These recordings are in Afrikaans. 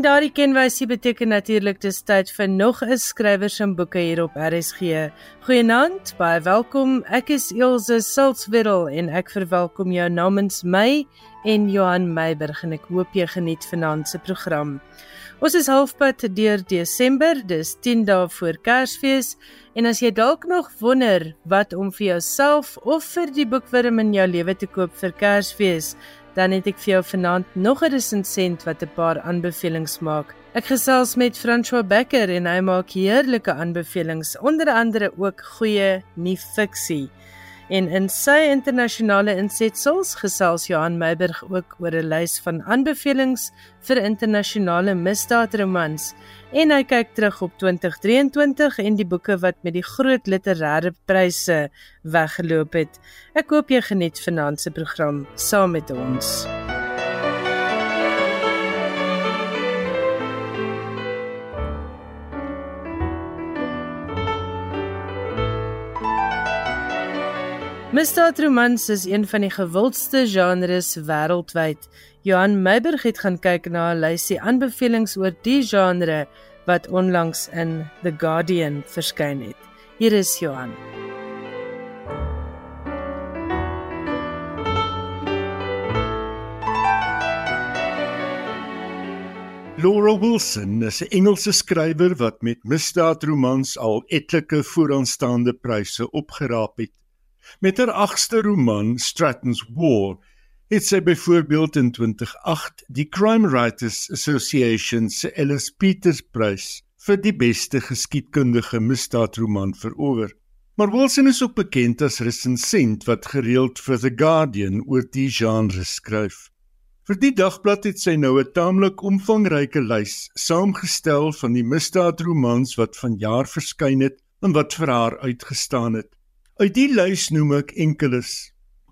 En daardie kenwysie beteken natuurlik dis tyd vir nog 'n skrywers en boeke hier op RSG. Goeienaand, baie welkom. Ek is Elsje Siltswedel en ek verwelkom jou namens my en Johan Meiberg en ek hoop jy geniet vanaand se program. Ons is halfpad deur Desember, dis 10 dae voor Kersfees en as jy dalk nog wonder wat om vir jouself of vir die boekwurm in jou lewe te koop vir Kersfees, dan het ek vir jou vanaand nog 'n resensent wat 'n paar aanbevelings maak. Ek gesels met François Becker en hy maak heerlike aanbevelings, onder andere ook goeie nuwe fiksie. En in sy internasionale insetsels gesels Johan Meiberg ook oor 'n lys van aanbevelings vir internasionale misdaadromans en hy kyk terug op 2023 en die boeke wat met die groot literêre pryse weggeloop het. Ek hoop jy geniet vanaand se program saam met ons. Misdaadromans is een van die gewildste genres wêreldwyd. Johan Meiberg het gaan kyk na 'n lysie aanbevelings oor die genre wat onlangs in The Guardian verskyn het. Hier is Johan. Laura Wilson is 'n Engelse skrywer wat met misdaadromans al etlike vooraanstaande pryse opgeraap het. Met haar agste roman Stratton's War het sy byvoorbeeld in 2008 die Crime Writers Association se Ellis Peters Prys vir die beste geskiedkundige misdaadroman verower. Maar Wilson is ook bekend as resensent wat gereeld vir The Guardian oor die genre skryf. Vir die dagblad het sy nou 'n taamlik omvangryke lys saamgestel van die misdaadromans wat vanjaar verskyn het en wat vir haar uitgestaan het. Uit die lys noem ek enkeles.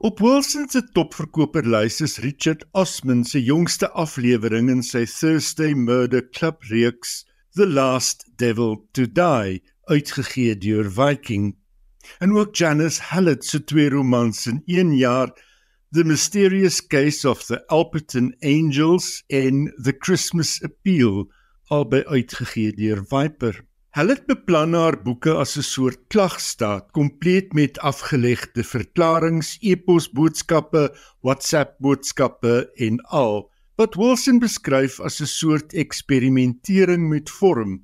Op Wilson se topverkoperlys is Richard Osman se jongste aflewering in sy Thursday Murder Club reeks The Last Devil to Die, uitgegee deur Viking. En ook Janice Hallett se twee romans in 1 jaar The Mysterious Case of the Alperton Angels en The Christmas Appeal, albei uitgegee deur Viper. Hulle het beplan haar boeke as 'n soort klagstaat, kompleet met afgelegde verklaringe, e-posboodskappe, WhatsApp-boodskappe en al, wat Wilson beskryf as 'n soort eksperimentering met vorm,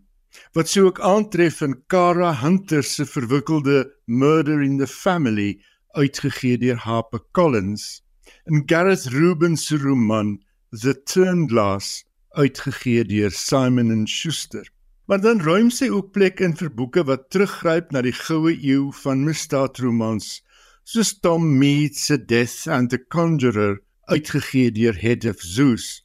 wat sou ook aantref in Kara Hunter se verwikkelde Murder in the Family, uitgegee deur Harper Collins, en Gareth Rubens se roman The Turnglass, uitgegee deur Simon & Schuster. Maar dan ruim sy ook plek in vir boeke wat teruggryp na die goue eeu van misdaadromans, soos Tom Mead se Death and the Conjurer, uitgegee deur Head of Zeus.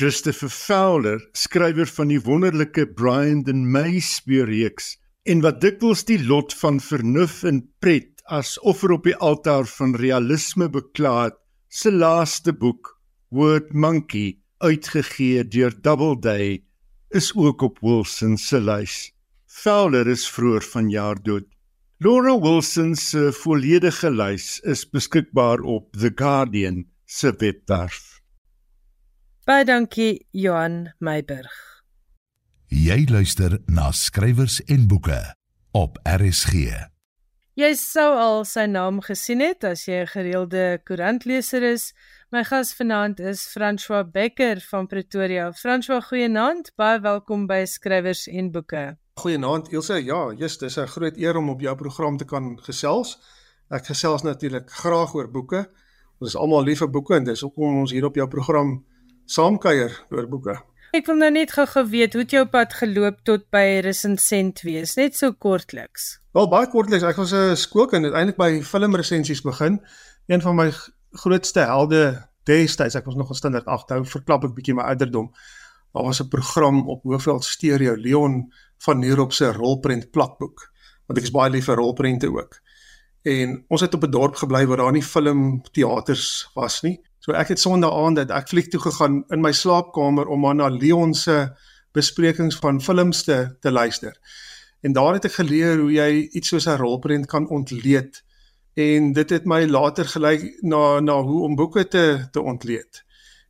Christopher Fowler, skrywer van die wonderlike Brian the May speurreeks en wat dikwels die lot van vernuf en pret as offer op die altaar van realisme beklaar, se laaste boek, Word Monkey, uitgegee deur Doubleday is ook op Wilson se lys. Fowler is vroeër vanjaar dood. Laura Wilson se volledige lys is beskikbaar op The Guardian se webwerf. Baie dankie Johan Meiburg. Jy luister na skrywers en boeke op RSG. Jy sou al sy naam gesien het as jy 'n gereelde koerantleser is. My gas vanaand is François Becker van Pretoria. François, goeienaand. Baie welkom by Skrywers en Boeke. Goeienaand, Ilse. Ja, jy's dis 'n groot eer om op jou program te kan gesels. Ek gesels natuurlik graag oor boeke. Ons is almal lief vir boeke en dis hoekom ons hier op jou program saamkuier oor boeke. Ek wil nou net gou geweet hoe het jou pad geloop tot by resensent wees, net so kortliks. Wel baie kortliks. Ek was 'n skoolkind, uiteindelik by filmresensies begin. Een van my grootste helde destyds, ek was nog in standaard 8, hou verklap ek bietjie my ouderdom. Daar was 'n program op Hoofveld Stereo Leon van Nierop se rolprent plakboek, want ek is baie lief vir rolprente ook. En ons het op 'n dorp gebly waar daar nie filmteaters was nie. So ek het Sondag aand dat ek fliek toe gegaan in my slaapkamer om aan na Leon se besprekings van films te, te luister. En daar het ek geleer hoe jy iets soos 'n rolprent kan ontleed en dit het my later gelei na na hoe om boeke te te ontleed.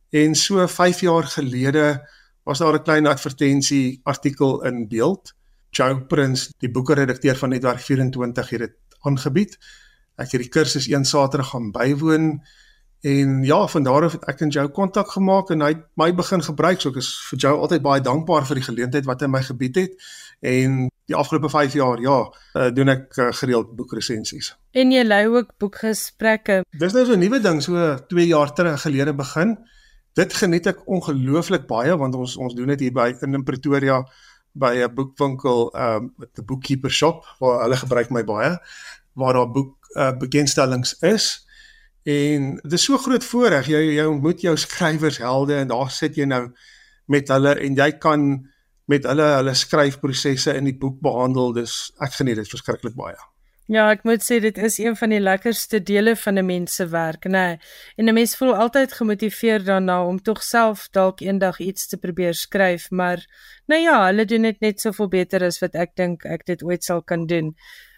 En so 5 jaar gelede was daar 'n klein advertensie artikel in beeld. Joe Prince, die boekredakteur van Netwerk 24 het dit aangebied. Ek het die kursus een Saterdag gaan bywoon en ja, van daar af het ek en Joe kontak gemaak en hy het my begin gebruik. So ek is vir Joe altyd baie dankbaar vir die geleentheid wat hy my gebied het en die afgelope 5 jaar ja, uh, doen ek uh, gereeld boekresensies. En jy lei ook boekgesprekke. Dis nou so 'n nuwe ding so 2 jaar terug gelede begin. Dit geniet ek ongelooflik baie want ons ons doen dit hier by in Pretoria by 'n boekwinkel um met 'n bookkeeper shop waar hulle gebruik my baie waar daar boek uh, bekendstellings is. En dit is so groot voorreg jy jy ontmoet jou skrywershelde en daar sit jy nou met hulle en jy kan met hulle hulle skryfprosesse in die boek behandel. Dis ek geniet dit verskriklik baie. Ja, ek moet sê dit is een van die lekkerste dele van 'n mens se werk, nê. Nee. En 'n mens voel altyd gemotiveerd daarna om tog self dalk eendag iets te probeer skryf, maar nou ja, hulle doen dit net soveel beter as wat ek dink ek dit ooit sal kan doen.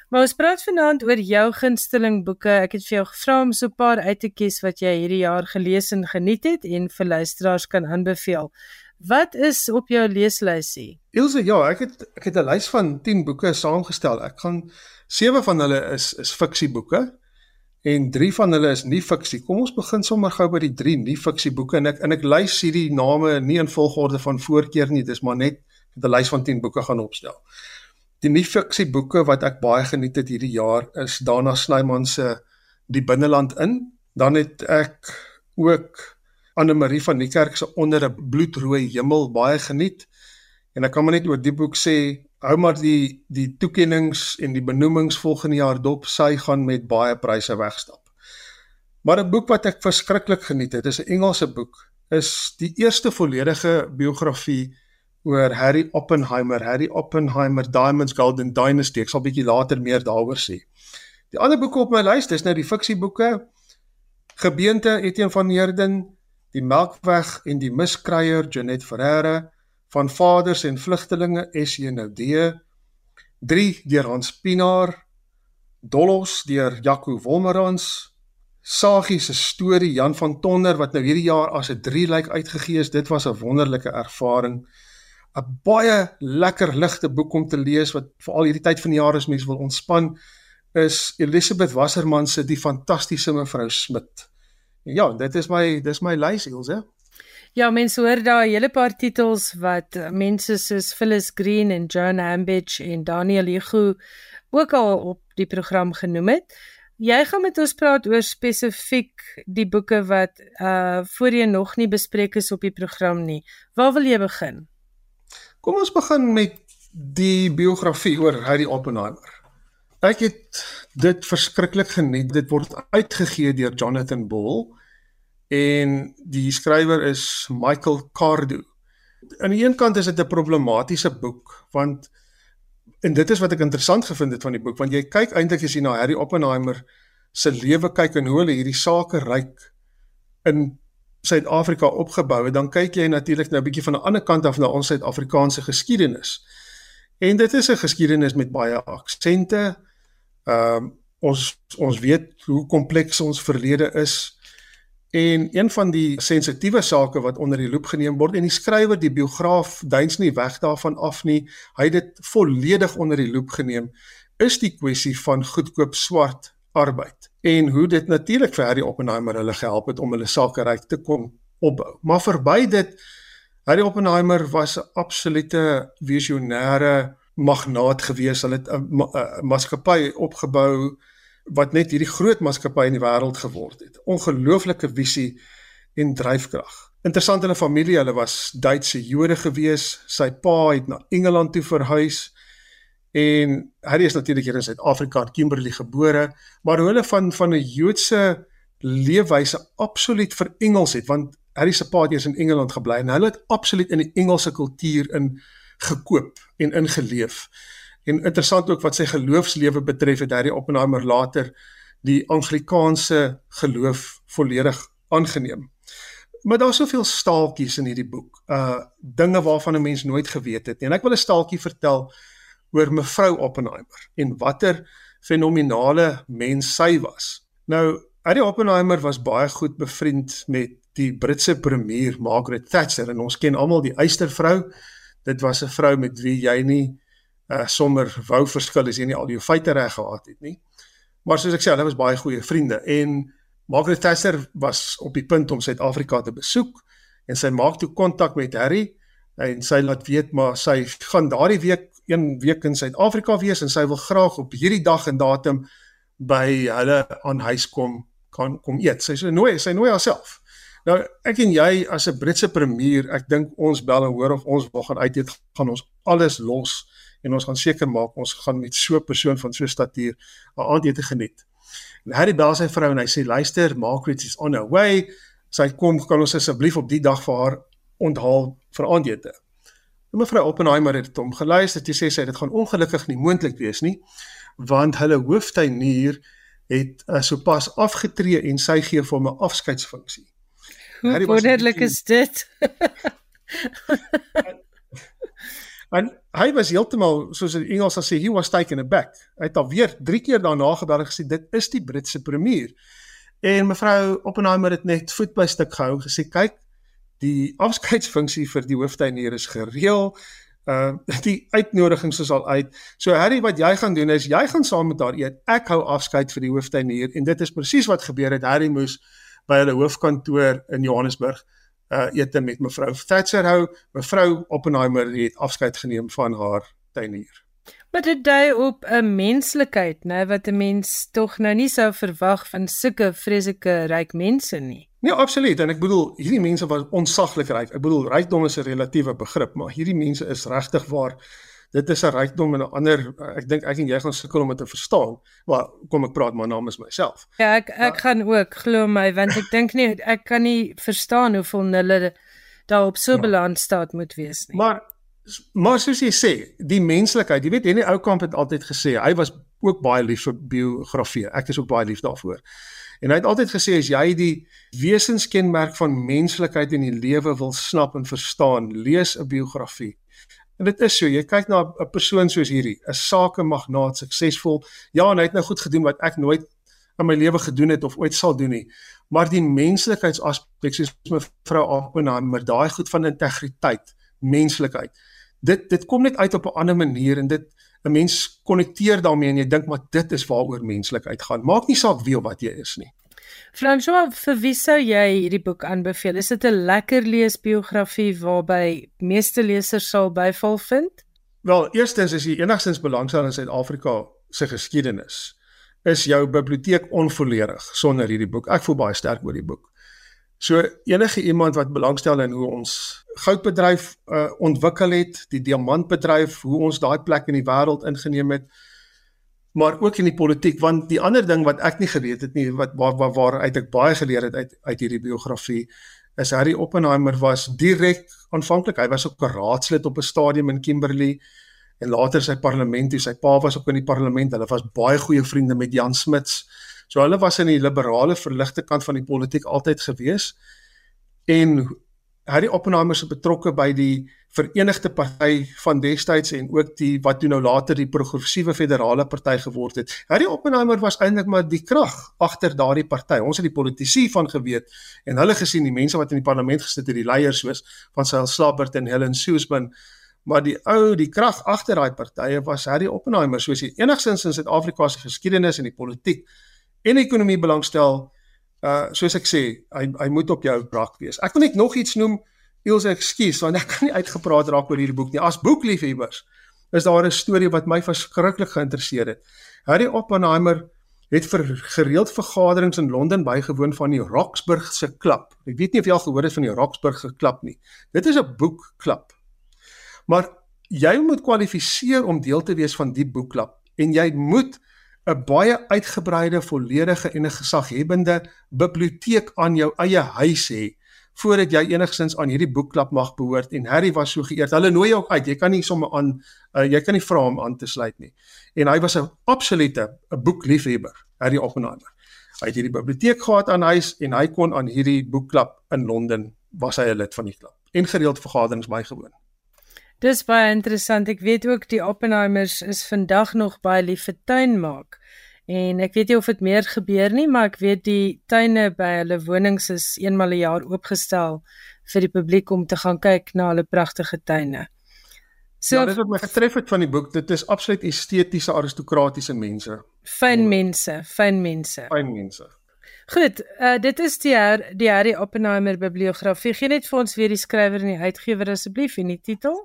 Maar ons praat vanaand oor jou gunsteling boeke. Ek het vir jou gevra om so 'n paar uit te kies wat jy hierdie jaar gelees en geniet het en vir luisteraars kan aanbeveel. Wat is op jou leeslysie? Ilse, ja, ek het ek het 'n lys van 10 boeke saamgestel. Ek gaan sewe van hulle is is fiksieboeke en drie van hulle is nie fiksie. Kom ons begin sommer gou by die drie nie fiksieboeke en ek en ek lys hierdie name nie in volgorde van voorkeur nie, dis maar net 'n lys van 10 boeke gaan opstel. Die nie fiksieboeke wat ek baie geniet het hierdie jaar is Dana Snyman se Die binneland in. Dan het ek ook Anne Marie van die kerk se onder 'n bloedrooi hemel baie geniet. En ek kan maar net oor die boek sê, hou maar die die toekenninge en die benoemings volgende jaar dop, sy gaan met baie pryse wegstap. Maar 'n boek wat ek verskriklik geniet het, is 'n Engelse boek, is die eerste volledige biografie oor Harry Oppenheimer, Harry Oppenheimer Diamonds Golden Dynasty. Ek sal bietjie later meer daaroor sê. Die ander boeke op my lys, dis nou die fiksieboeke. Gebeente Etienne van Heerden, die Melkweg en die Miskryer Janet Ferreira van Vaders en Vlugtelinge SJ Noudee 3 deur Hans Pinaar Dollos deur Jaco Wolmerans Sagie se storie Jan van Tonder wat nou hierdie jaar as 'n 3 lyk uitgegee is dit was 'n wonderlike ervaring. 'n baie lekker ligte boek om te lees wat veral hierdie tyd van die jaar as mens wil ontspan is Elisabeth Wasserman se Die fantastiese mevrou Smit Ja, dit is my dis my lys Ilse. Ja, mense hoor daar 'n hele paar titels wat mense soos Phyllis Green en Joan Ambidge en Daniel Hugo ook al op die program genoem het. Jy gaan met ons praat oor spesifiek die boeke wat uh voorheen nog nie bespreek is op die program nie. Waar wil jy begin? Kom ons begin met die biografie oor Harry Oppenheimer. Ek het dit verskriklik geniet. Dit word uitgegee deur Jonathan Ball en die skrywer is Michael Cardo. Aan die een kant is dit 'n problematiese boek want en dit is wat ek interessant gevind het van die boek want jy kyk eintlik as jy na Harry Oppenheimer se lewe kyk en hoe hulle hierdie sake ryk in Suid-Afrika opgebou het, dan kyk jy natuurlik nou 'n bietjie van 'n ander kant af na ons Suid-Afrikaanse geskiedenis. En dit is 'n geskiedenis met baie aksente. Ehm um, ons ons weet hoe kompleks ons verlede is En een van die sensitiewe sake wat onder die loep geneem word en die skrywer, die biograaf duins nie weg daarvan af nie. Hy het dit volledig onder die loep geneem is die kwessie van goedkoop swart arbeid en hoe dit natuurlik vir Harry Oppenheimer hulle gehelp het om hulle sake ryk te kon opbou. Maar verby dit Harry Oppenheimer was 'n absolute visionêre magnaat gewees. Hulle het 'n maatskappy opgebou wat net hierdie groot maatskappy in die wêreld geword het. Ongelooflike visie en dryfkrag. Interessant in 'n familie, hulle was Duitse Jode gewees. Sy pa het na Engeland toe verhuis en hy is natuurlik hier in Suid-Afrika in Kimberley gebore, maar hulle van van 'n Joodse leefwyse absoluut verengels het want Harry se pa het eers in Engeland gebly en hulle het absoluut in die Engelse kultuur in gekoop en ingeleef. En interessant ook wat sy geloofslewe betref het Harry Oppenheimer later die Anglikaanse geloof volledig aangeneem. Maar daar's soveel staaltjies in hierdie boek. Uh dinge waarvan 'n mens nooit geweet het nie. En ek wil 'n staaltjie vertel oor mevrou Oppenheimer en watter fenominale mens sy was. Nou, Harry Oppenheimer was baie goed bevriend met die Britse premier Margaret Thatcher en ons ken almal die eystervrou. Dit was 'n vrou met wie jy nie uh sommer wou verskil as jy nie al jou feite reg gehad het nie. Maar soos ek sê, hulle was baie goeie vriende en Margaret Thatcher was op die punt om Suid-Afrika te besoek en sy maak toe kontak met Harry en sy laat weet maar sy gaan daardie week een week in Suid-Afrika wees en sy wil graag op hierdie dag en datum by hulle aan huis kom kan kom eet. Sy sê nooi, sy nooi haarself. Nou ek en jy as 'n Britse premier, ek dink ons bel en hoor of ons wil gaan uit eet, gaan ons alles los en ons gaan seker maak ons gaan met so 'n persoon van so statuur 'n aandete geniet. En Harry bel sy vrou en hy sê luister, Margaret is on her way. Sy kom kan ons asseblief op die dag vir haar onthaal vir aandete. En mevrou Oppenheimer het hom geluister. Sy sê sy dit gaan ongelukkig nie moontlik wees nie want hulle hooftuinier het uh, sopas afgetree en sy gee vir hom 'n afskeidsfunksie. Hoe wonderlik is dit? en hy was heeltemal soos die Engels sê he was taken aback. Hy het alweer 3 keer daarna gedagte gesê dit is die Britse premier. En mevrou Oppenheimer het net voet by stuk gehou gesê kyk die afskeidsfunksie vir die hooftuinier is gereël uh die uitnodigings is al uit. So Harry, wat jy gaan doen is jy gaan saam met haar eet. Ek hou afskeid vir die hooftuinier en dit is presies wat gebeur het. Harry moes by hulle hoofkantoor in Johannesburg uh eet met mevrou Thatcher hou. Mevrou Oppenheimer het afskeid geneem van haar tuinier. Maar dit dui op 'n menslikheid, né, wat 'n mens tog nou nie sou verwag van sulke vreeslike ryk mense nie. Nee, absoluut. En ek bedoel, hierdie mense was onsaglik ryk. Ek bedoel, rykdom is 'n relatiewe begrip, maar hierdie mense is regtig waar dit is 'n rykdom en 'n ander ek dink ek en jy gaan sukkel om dit te verstaan. Maar kom ek praat maar namens myself. Ja, ek ek ja. gaan ook glo my want ek dink nie ek kan nie verstaan hoeveel nulle daar op so ja. balans staat moet wees nie. Maar maar soos jy sê, die menslikheid, jy weet, hierdie ou kamp het altyd gesê hy was ook baie lief vir biografie. Ek is ook baie lief daarvoor. En hy het altyd gesê as jy die wesenskenmerk van menslikheid in die lewe wil snap en verstaan, lees 'n biografie. En dit is so, jy kyk na 'n persoon soos hierdie, 'n sakemagnaat, suksesvol. Ja, en hy het nou goed gedoen wat ek nooit in my lewe gedoen het of ooit sal doen nie. Maar die menslikheidsaspek soos mevrou Oppenheimer, daai goed van integriteit, menslikheid. Dit dit kom net uit op 'n ander manier en dit 'n mens konnekteer daarmee en jy dink maar dit is waaroor menslikheid gaan. Maak nie saak wie of wat jy is nie. François, vir wie sou jy hierdie boek aanbeveel? Is dit 'n lekker leesbiografie waarby meeste lesers sal byval vind? Wel, eerstens is jy enigstens belangstel in Suid-Afrika se geskiedenis. Is jou biblioteek onvolledig sonder hierdie boek? Ek voel baie sterk oor die boek. So enige iemand wat belangstel in hoe ons goudbedryf uh, ontwikkel het, die diamantbedryf, hoe ons daai plek in die wêreld ingeneem het, maar ook in die politiek want die ander ding wat ek nie geweet het nie wat waar waar, waar uit ek baie geleer het uit uit hierdie biografie is Harry Oppenheimer was direk aanvanklik hy was ook 'n raadslid op 'n stadium in Kimberley en later sy parlement toe sy pa was ook in die parlement hulle was baie goeie vriende met Jan Smuts So hulle was in die liberale verligte kant van die politiek altyd gewees. En Harry Oppenheimer se betrokke by die Verenigde Party van destyds en ook die wat toe nou later die Progressiewe Federale Party geword het. Harry Oppenheimer was eintlik maar die krag agter daardie party. Ons het die politici van geweet en hulle gesien die mense wat in die parlement gesit het, die leiers soos van Cyril Slabert en Helen Suzman, maar die ou, die krag agter daai partye was Harry Oppenheimer, soos hy enigstens in Suid-Afrika se geskiedenis en die politiek en ekonomie belangstel, uh soos ek sê, hy hy moet op jou brak wees. Ek wil net nog iets noem, Ilse, ekskuus, want ek kan nie uitgepraat raak oor hierdie boek nie. As boekliefhebbers is daar 'n storie wat my verskriklik geïnteresseer het. Harry Oppenheimer het vir gereeld vergaderings in Londen bygewoon van die Roxburgh se klub. Ek weet nie of jy al gehoor het van die Roxburgh se klub nie. Dit is 'n boekklub. Maar jy moet kwalifiseer om deel te wees van die boekklub en jy moet 'n baie uitgebreide, volledige en 'n gesaghebende biblioteek aan jou eie huis hê voordat jy enigstens aan hierdie boekklub mag behoort en Harry was so geëerd. Hulle nooi jou uit. Jy kan nie sommer aan uh, jy kan nie vra om aan te sluit nie. En hy was 'n absolute 'n boekliefhebber, Harry Oppenheimer. Hy het hierdie biblioteek gehad aan huis en hy kon aan hierdie boekklub in Londen was hy 'n lid van die klub en gereeld vergaderings bygewoon. Dis baie interessant. Ek weet ook die Oppenheimers is vandag nog baie lief vir tuin maak. En ek weet nie of dit meer gebeur nie, maar ek weet die tuine by hulle wonings is eenmal 'n jaar oopgestel vir die publiek om te gaan kyk na hulle pragtige tuine. So ja, dit wat my getref het van die boek, dit is absoluut estetiese aristokratiese mense. Fyn mense, fyn mense. Fyn mense. Goed, uh, dit is die her, die Harry Oppenheimer bibliografie. Gee net vir ons weer die skrywer en die uitgewer asseblief en die titel.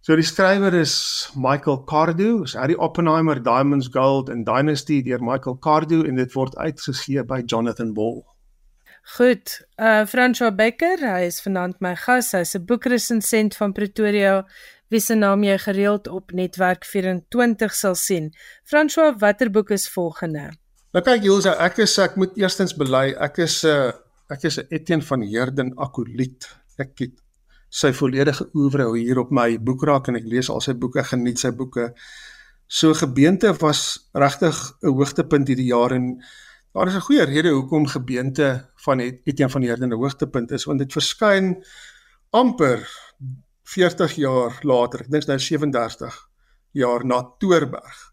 So die skrywer is Michael Cardew, is Harry Oppenheimer Diamonds Gold and Dynasty deur Michael Cardew en dit word uitgegee by Jonathan Ball. Goed, uh François Becker, hy is vanaand my gas. Hy's 'n boekresensent van Pretoria wie se naam jy gereeld op Netwerk 24 sal sien. François, watter boek is volgende? Nou kyk Jules, ek is ek moet eerstens bely, ek is 'n uh, ek is 'n Etienne van Heerden akoliet. Ek het sy volledige oeuvre hier op my boekrak en ek lees al sy boeke, geniet sy boeke. So gebeente was regtig 'n hoogtepunt hierdie jaar en daar is 'n goeie rede hoekom gebeente van Etienne van Heerden 'n hoogtepunt is want dit verskyn amper 40 jaar later, ek dink nou 37 jaar na Toorberg.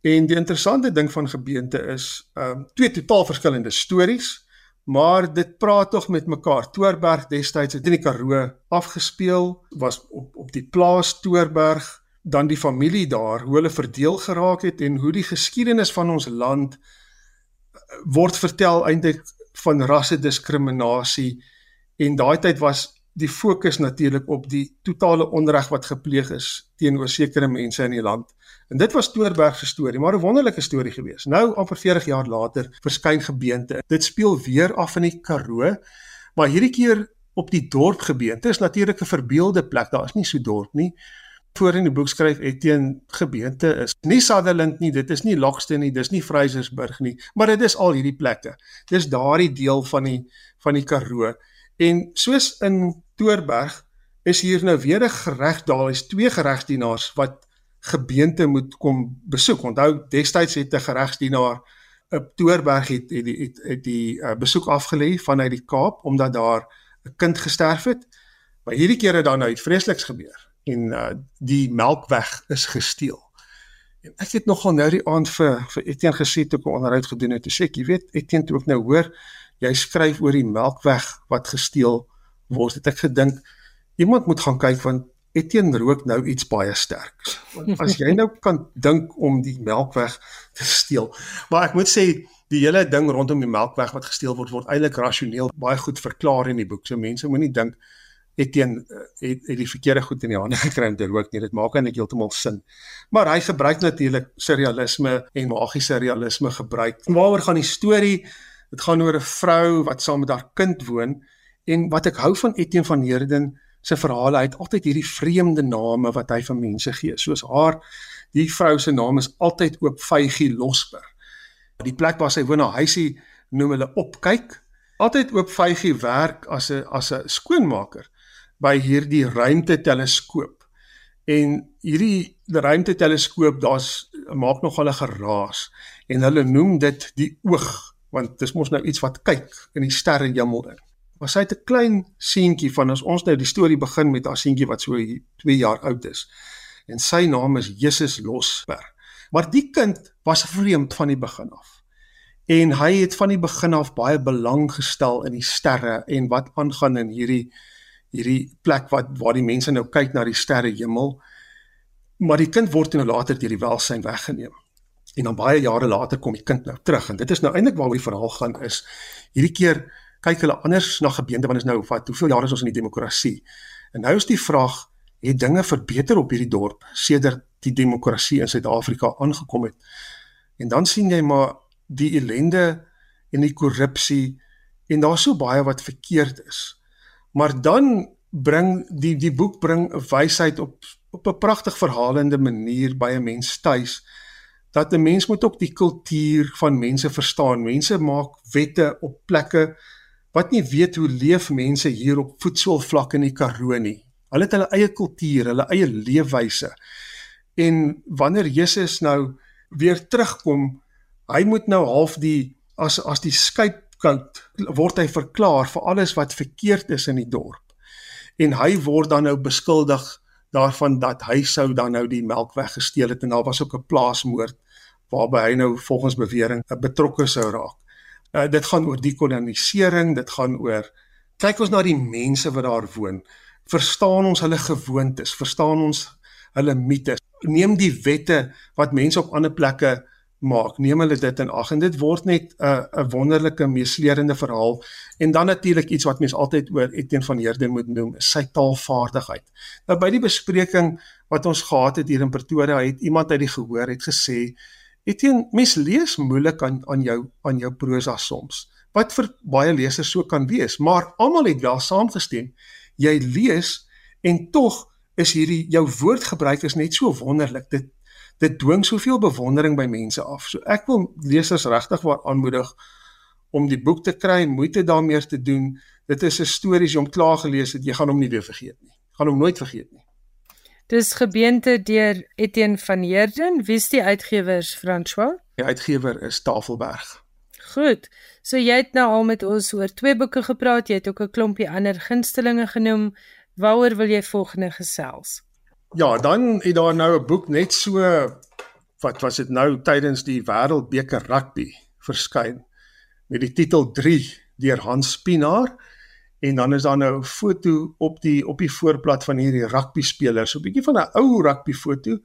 En die interessante ding van gebeente is, ehm um, twee totaal verskillende stories, maar dit praat tog met mekaar. Toorberg destyds het in die Karoo afgespeel, was op op die plaas Toorberg, dan die familie daar, hoe hulle verdeel geraak het en hoe die geskiedenis van ons land eh, word vertel eintlik van rasse diskriminasie en daai tyd was die fokus natuurlik op die totale onreg wat gepleeg is teenoor sekere mense in die land. En dit was Toorberg se storie, maar 'n wonderlike storie gewees. Nou amper 40 jaar later verskyn gebeente. Dit speel weer af in die Karoo, maar hierdie keer op die dorp gebeente. Dit is natuurlik 'n verbeelde plek. Daar is nie so dorp nie. Voor in die boek skryf Etienne gebeente is nie Sutherland nie, dit is nie Lockston nie, dis nie Frasersburg nie, maar dit is al hierdie plekke. Dis daardie deel van die van die Karoo. En soos in Toorberg is hier nou weer 'n gereg daar is twee geregsdienaars wat gebeente moet kom besoek. Onthou destyds het 'n geregsdienaar op Toorberg het het die het, het die uh, besoek afgelê vanuit die Kaap omdat daar 'n kind gesterf het. Maar hierdie keer het daar nou iets vreesliks gebeur en uh, die melkweg is gesteel. En ek het nogal nou die aand vir vir Etienne gesê toe ek 'n onderhoud gedoen het, sê ek, jy weet Etienne toe ek nou hoor jy skryf oor die melkweg wat gesteel word, het ek gedink iemand moet gaan kyk want Etienne rook nou iets baie sterk. As jy nou kan dink om die melkweg te steel. Maar ek moet sê die hele ding rondom die melkweg wat gesteel word word eintlik rasioneel baie goed verklaar in die boek. So mense moenie dink Etienne uh, het, het die verkeerde goed in die hande gekry om te rook nie. Dit maak eintlik heeltemal sin. Maar hy gebruik natuurlik surrealisme en magiese realisme gebruik. Waaroor gaan die storie? Dit gaan oor 'n vrou wat saam met haar kind woon en wat ek hou van Etienne van Heerden se verhale, hy het altyd hierdie vreemde name wat hy vir mense gee. Soos haar, die vrou se naam is altyd oop Vygie Losber. Die plek waar sy woon, haar huisie noem hulle opkyk. Altyd oop Vygie werk as 'n as 'n skoonmaker by hierdie ruimteteleskoop. En hierdie ruimteteleskoop, daar's maak nog hulle geraas en hulle noem dit die oog want dis mos nou iets wat kyk in die sterrehemel in. Maar sy het 'n klein seentjie van as ons nou die storie begin met haar seentjie wat so 2 jaar oud is. En sy naam is Jesus Losber. Maar die kind was vreemd van die begin af. En hy het van die begin af baie belang gestel in die sterre en wat aangaan in hierdie hierdie plek wat waar die mense nou kyk na die sterrehemel. Maar die kind word nou later deur die welsyn weggeneem. En dan baie jare later kom die kind nou terug en dit is nou eintlik waaroor die verhaal gaan is hierdie keer kyk hulle anders na gebeente want is nou wat hoeveel jare is ons in die demokrasie. En nou is die vraag het dinge verbeter op hierdie dorp sedert die demokrasie in Suid-Afrika aangekom het. En dan sien jy maar die ellende en die korrupsie en daar's so baie wat verkeerd is. Maar dan bring die die boek bring 'n wysheid op op 'n pragtig verhalende manier by 'n mens tuis dat 'n mens moet ook die kultuur van mense verstaan. Mense maak wette op plekke wat nie weet hoe leef mense hier op voedselvlak in die Karoo nie. Hulle het hulle eie kultuur, hulle eie leefwyse. En wanneer Jesus nou weer terugkom, hy moet nou half die as as die skypkout word hy verklaar vir alles wat verkeerd is in die dorp. En hy word dan nou beskuldig daarvan dat hy sou dan nou die melk weggesteel het en daar was ook 'n plaasmoord waarby hy nou volgens bewering betrokke sou raak. Uh, dit gaan oor dekolonisering, dit gaan oor kyk ons na die mense wat daar woon. Verstaan ons hulle gewoontes, verstaan ons hulle mites. Neem die wette wat mense op ander plekke maak, neem hulle dit in ag en dit word net 'n uh, 'n wonderlike meesleurende verhaal en dan natuurlik iets wat mense altyd oor Etienne van Heerden moet noem, sy taalvaardigheid. Nou by die bespreking wat ons gehad het hier in Pretoria, het iemand uit die gehoor het gesê Etienne, mens lees moeilik aan aan jou aan jou prosa soms. Wat vir baie lesers so kan wees, maar almal het wel saamgestem. Jy lees en tog is hierdie jou woordgebruik is net so wonderlik. Dit dit dwing soveel bewondering by mense af. So ek wil lesers regtig waar aanmoedig om die boek te kry en moeite daarmee te doen. Dit is 'n storie as jy hom klaar gelees het, jy gaan hom nie weer vergeet nie. Gaan hom nooit vergeet nie. Dis gebeente deur Etienne van Heerden. Wie is die uitgewers, François? Die uitgewer is Tafelberg. Goed. So jy het nou al met ons oor twee boeke gepraat. Jy het ook 'n klompie ander gunstelinge genoem. Waaroor wil jy volgende gesels? Ja, dan het daar nou 'n boek net so wat was dit nou tydens die Wêreldbeker rugby verskyn met die titel 3 deur Hans Pinaar en dan is daar nou 'n foto op die op die voorblad van hierdie rugby spelers, so 'n bietjie van 'n ou rugby foto.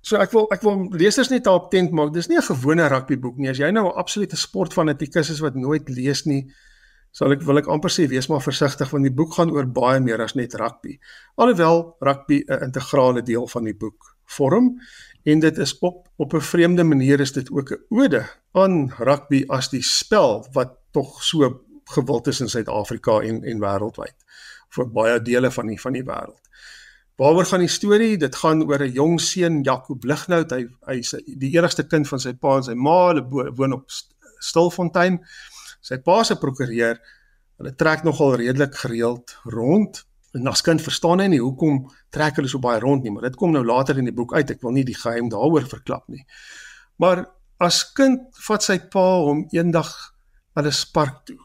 So ek wil ek wil lesers net daarop tent maak. Dis nie 'n gewone rugby boek nie. As jy nou 'n absolute sportfanatikus is wat nooit lees nie, sal ek wil ek amper sê wees maar versigtig want die boek gaan oor baie meer as net rugby. Alhoewel rugby 'n integrale deel van die boek vorm en dit is op op 'n vreemde manier is dit ook 'n ode aan rugby as die spel wat tog so gewild is in Suid-Afrika en en wêreldwyd vir baie dele van die van die wêreld. Waaroor gaan die storie? Dit gaan oor 'n jong seun Jaco Blighnout. Hy hy's die enigste kind van sy pa en sy ma. Hulle woon op Stilfontein sy pa se prokureur, hulle trek nogal redelik gereeld rond. En as kind verstaan hy nie hoekom trek hulle so baie rond nie, maar dit kom nou later in die boek uit. Ek wil nie die geheim daaroor verklap nie. Maar as kind vat sy pa hom eendag na 'n spark toe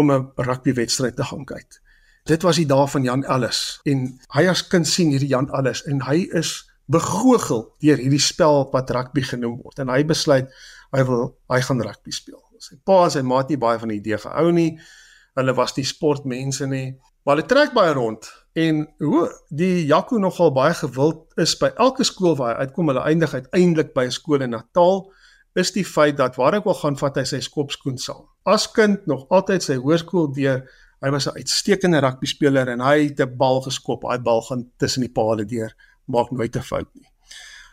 om 'n rugbywedstryd te gaan kyk. Dit was die dae van Jan Ellis en hy as kind sien hierdie Jan Ellis en hy is begoogel deur hierdie spel wat rugby genoem word en hy besluit hy wil hy gaan rugby speel. Sy pa en sy maat nie baie van die idee gehou nie. Hulle was nie sportmense nie. Maar hulle trek baie rond en hoe die Jaco nogal baie gewild is by elke skool waar hy uitkom, hulle eindig uiteindelik by 'n skool in Natal, is die feit dat waar ek wil gaan vat hy sy skopskoen saam. As kind nog altyd sy hoërskool deur, hy was 'n uitstekende rugby speler en hy het 'n bal geskop. Daai bal gaan tussen die palle deur, maak nooit 'n fout nie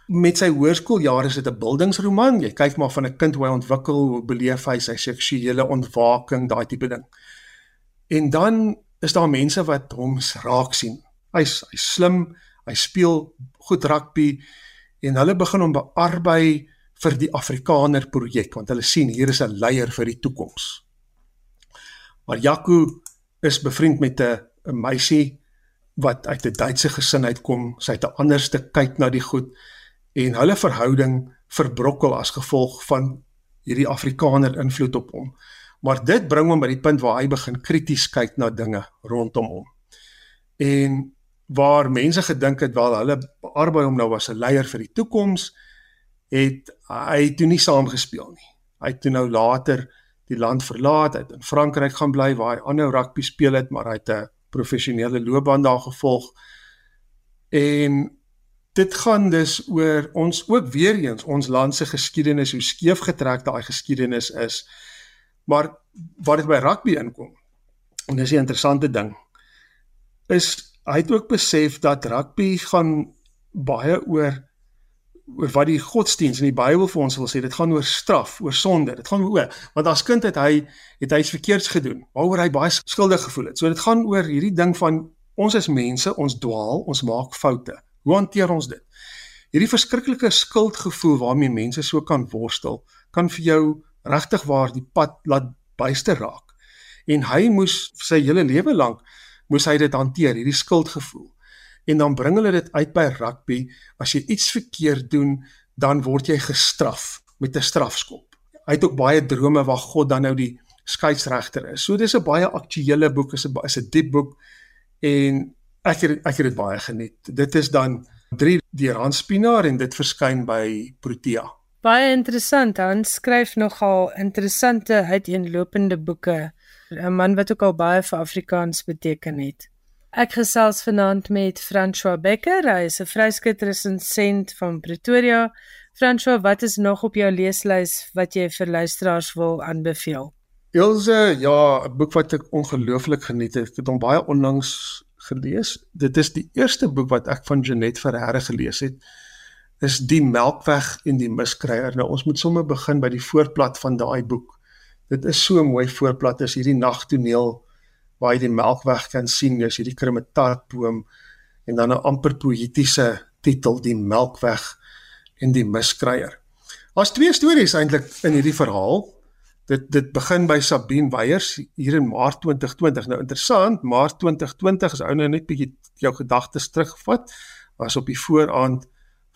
met sy hoërskooljare is dit 'n bildingsroman. Jy kyk maar van 'n kind hoe hy ontwikkel, hoe beleef hy sy seksuele ontwaking, daai tipe ding. En dan is daar mense wat hom raak sien. Hy's hy's slim, hy speel goed rugby en hulle begin hom bearbei vir die Afrikaner projek want hulle sien hier is 'n leier vir die toekoms. Maar Jaco is bevriend met 'n meisie wat uit 'n Duitse gesin uitkom. Sy het 'n anderste kyk na die goed en hulle verhouding verbrokkel as gevolg van hierdie Afrikaner invloed op hom. Maar dit bring hom by die punt waar hy begin krities kyk na dinge rondom hom. En waar mense gedink het wel hulle arbei hom nou as 'n leier vir die toekoms, het hy toe nie saamgespeel nie. Hy het toe nou later die land verlaat, hy het in Frankryk gaan bly waar hy aanhou rugby speel het, maar hy het 'n professionele loopbaan daar gevolg. En dit gaan dus oor ons ook weer eens ons land se geskiedenis hoe skeef getrek daai geskiedenis is. Maar wat dit by rugby inkom. En dis 'n interessante ding. Is hy het ook besef dat rugby gaan baie oor oor wat die godsdiens in die Bybel vir ons wil sê. Dit gaan oor straf, oor sonde. Dit gaan oor want as kind het hy het hy iets verkeerds gedoen waaroor hy baie skuldig gevoel het. So dit gaan oor hierdie ding van ons as mense, ons dwaal, ons maak foute. Hoe hanteer ons dit? Hierdie verskriklike skuldgevoel waarmee mense so kan worstel, kan vir jou regtig waar die pad laat byste raak. En hy moes sy hele lewe lank moes hy dit hanteer, hierdie skuldgevoel. En dan bring hulle dit uit by rugby, as jy iets verkeerd doen, dan word jy gestraf met 'n strafskop. Hy het ook baie drome waar God dan nou die skeieregter is. So dis 'n baie aktuelle boek, is 'n is 'n diep boek en ek het ek het dit baie geniet. Dit is dan 3 deur Hans Pinaar en dit verskyn by Protea. Baie interessant. Hy skryf nogal interessante uiteenlopende boeke. 'n Man wat ook al baie vir Afrikaans beteken het. Ek gesels vanaand met François Becker. Hy is 'n vryskutresensent van Pretoria. François, wat is nog op jou leeslys wat jy vir luisteraars wil aanbeveel? Ilse, ja, 'n boek wat ek ongelooflik geniet het. Ek het hom baie onlangs gelees. Dit is die eerste boek wat ek van Jeanette Ferreira gelees het. Is Die Melkweg en die Miskryer. Nou ons moet sommer begin by die voorblad van daai boek. Dit is so mooi voorblad is hierdie nagtoneel waar jy die Melkweg kan sien, jy's hierdie krematartboom en dan 'n amper poëtiese titel Die Melkweg en die Miskryer. Daar's twee stories eintlik in hierdie verhaal dit dit begin by Sabine Weyers hier in Maart 2020. Nou interessant, Maart 2020 is ou nou net bietjie jou gedagtes terugvat was op die vooraand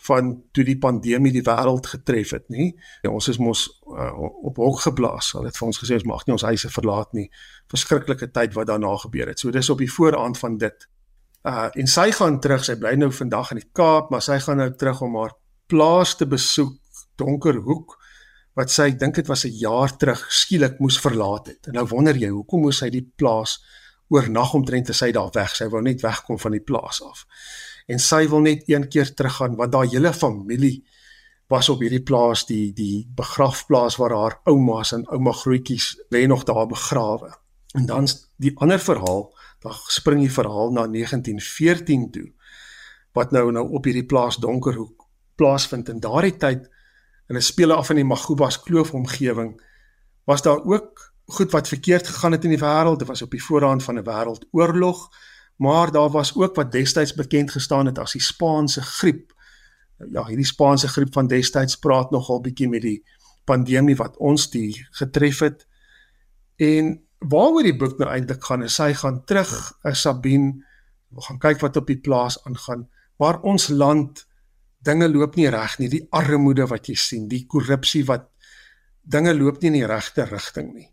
van toe die pandemie die wêreld getref het, nê? Ja, ons is mos uh, op hok geblaas. Hulle het vir ons gesê ons mag nie ons huise verlaat nie. Verskriklike tyd wat daarna gebeur het. So dis op die vooraand van dit. Uh en sy gaan terug. Sy bly nou vandag in die Kaap, maar sy gaan nou terug om haar plaas te besoek, Donkerhoek wat sy dink dit was 'n jaar terug skielik moes verlaat het. En nou wonder jy, hoekom moes sy die plaas oornag omtrent te sy daar weg? Sy wou net wegkom van die plaas af. En sy wil net een keer teruggaan want daai hele familie was op hierdie plaas, die die begrafplaas waar haar oumas en ouma grootjies lê nog daar begrawe. En dan die ander verhaal, dan spring die verhaal na 1914 toe wat nou nou op hierdie plaas Donkerhoek plaasvind. In daardie tyd en hulle speel af in die Magubas kloof omgewing was daar ook goed wat verkeerd gegaan het in die wêreld. Dit was op die voorhand van 'n wêreldoorlog maar daar was ook wat destyds bekend gestaan het as die Spaanse griep. Ja hierdie Spaanse griep van destyds praat nogal bietjie met die pandemie wat ons die getref het. En waaroor die boek nou eintlik gaan is sy gaan terug as Sabine wil gaan kyk wat op die plaas aangaan waar ons land dinge loop nie reg nie, die armoede wat jy sien, die korrupsie wat dinge loop nie in die regte rigting nie.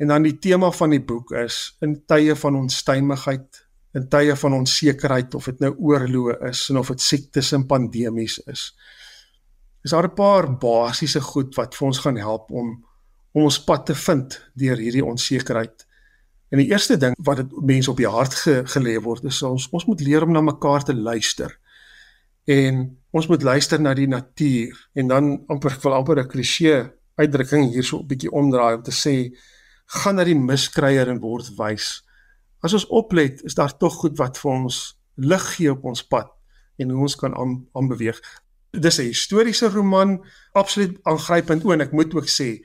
En dan die tema van die boek is in tye van onstuimigheid, in tye van onsekerheid of dit nou oorloë is en of dit siektes en pandemies is. Is daar 'n paar basiese goed wat vir ons gaan help om om ons pad te vind deur hierdie onsekerheid. En die eerste ding wat dit mense op die hart ge, gelê word is ons ons moet leer om na mekaar te luister en ons moet luister na die natuur en dan amper ek wil amper 'n klise uitdrukking hierso 'n bietjie omdraai om te sê gaan na die miskryer en word wys. As ons oplet, is daar tog goed wat vir ons lig gee op ons pad en hoe ons kan aanbeweeg. Dis 'n historiese roman, absoluut aangrypend o en ek moet ook sê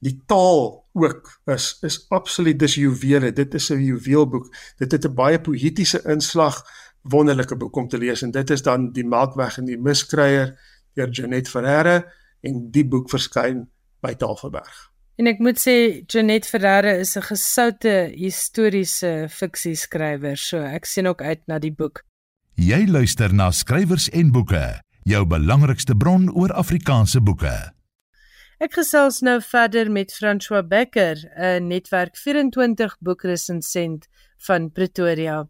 die taal ook is is absoluut dis juwele. Dit is 'n juweelboek. Dit het 'n baie poëtiese inslag wonderlike boek om te lees en dit is dan die Melkweg en die Miskryer deur Janet Ferreira en die boek verskyn by Tafelberg. En ek moet sê Janet Ferreira is 'n gesoute historiese fiksie skrywer, so ek sien ook uit na die boek. Jy luister na skrywers en boeke, jou belangrikste bron oor Afrikaanse boeke. Ek gesels nou verder met François Becker, 'n netwerk 24 boekresensent van Pretoria.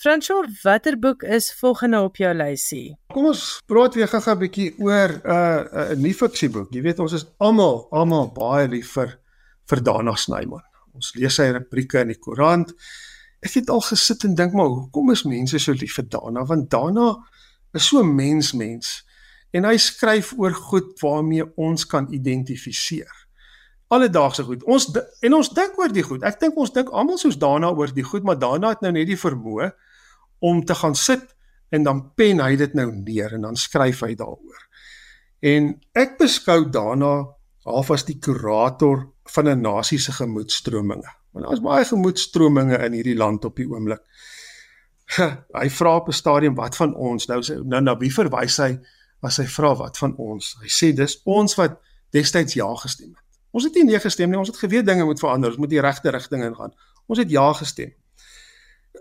Franco, watter boek is volgende op jou lysie? Kom ons praat weer gou-gou 'n bietjie oor 'n uh, 'n uh, nuwe fiksieboek. Jy weet ons is almal almal baie lief vir vir Dana Snyman. Ons lees sy rubrieke in die koerant. Ek het al gesit en dink maar hoekom is mense so lief vir Dana? Want Dana is so mens mens en hy skryf oor goed waarmee ons kan identifiseer. Alledaagse goed. Ons en ons dink oor die goed. Ek dink ons dink almal soos Dana oor die goed, maar Dana het nou net die vermoë om te gaan sit en dan pen hy dit nou neer en dan skryf hy daaroor. En ek beskou daarna half as die kurator van 'n nasie se gemoedstrominge. Want daar's baie gemoedstrominge in hierdie land op die oomblik. Hy vra op 'n stadium wat van ons nou nou na wie verwys hy as hy vra wat van ons? Hy sê dis ons wat destyds ja gestem het. Ons het nie nee gestem nie, ons het geweet dinge moet verander, ons moet die regte rigting ingaan. Ons het ja gestem.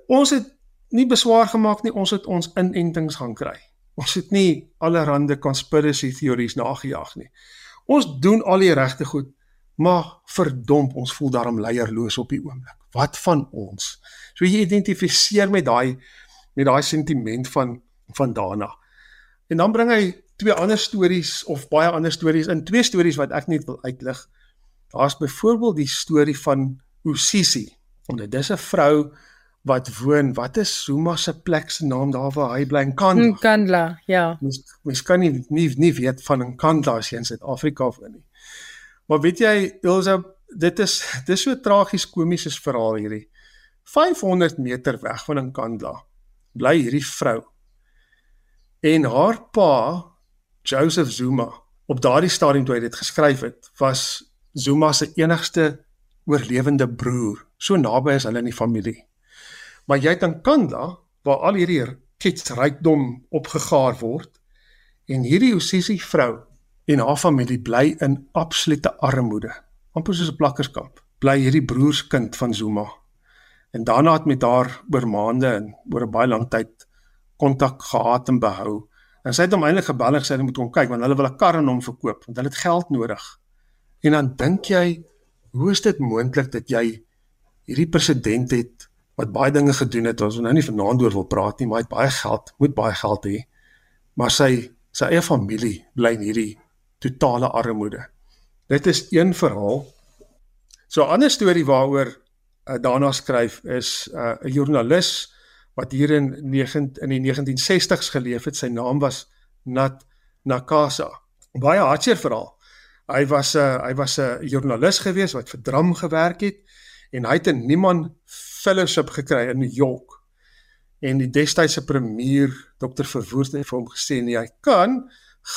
Ons het nie beswaar gemaak nie, ons het ons inentings gaan kry. Ons het nie allerhande conspiracy theories nagejaag nie. Ons doen al die regte goed, maar verdomp, ons voel daarom leierloos op die oomblik. Wat van ons? So jy identifiseer met daai met daai sentiment van van daarna. En dan bring hy twee ander stories of baie ander stories in twee stories wat ek net wil uitlig. Daar's byvoorbeeld die storie van Usisi. En dit is 'n vrou wat woon. Wat is Zuma se plek se naam daar waar hy bly in Kandla? In Kandla, ja. Mens mens kan nie nie nie weet van 'n Kandla as jy in Suid-Afrika woon nie. Maar weet jy, Elsa, dit is dis so tragies komies verhaal hierdie. 500 meter weg van Nkandla bly hierdie vrou. En haar pa, Joseph Zuma, op daardie stadium toe hy dit geskryf het, was Zuma se enigste oorlewende broer. So naby is hulle in die familie. Maar jy het in Nkandla waar al hierdie ketsrykdom opgegaar word en hierdie Osisi vrou en haar familie bly in absolute armoede. amper soos 'n plakkerskamp. Bly hierdie broerskind van Zuma en daarna het met haar oor maande en oor 'n baie lang tyd kontak gehad en behou. En sy het hom eintlik gebel en gesê hy moet kom kyk want hulle wil 'n kar aan hom verkoop want hulle het geld nodig. En dan dink jy, hoe is dit moontlik dat jy hierdie president het wat baie dinge gedoen het, ons nou nie vanaand oor wil praat nie, maar hy het baie geld, moet baie geld hê. Maar sy sy eie familie bly in hierdie totale armoede. Dit is een verhaal. So 'n ander storie waaroor uh, daarna skryf is uh, 'n uh, joernalis wat hier in 9 in die 1960s geleef het. Sy naam was Nat Nakasa. Baie hartseer verhaal. Hy was 'n uh, hy was 'n uh, joernalis gewees wat vir Drum gewerk het en hy het 'n Niemann Fellowship gekry in New York. En die destydse premier Dr. Verwoerd het vir hom gesê nee, hy kan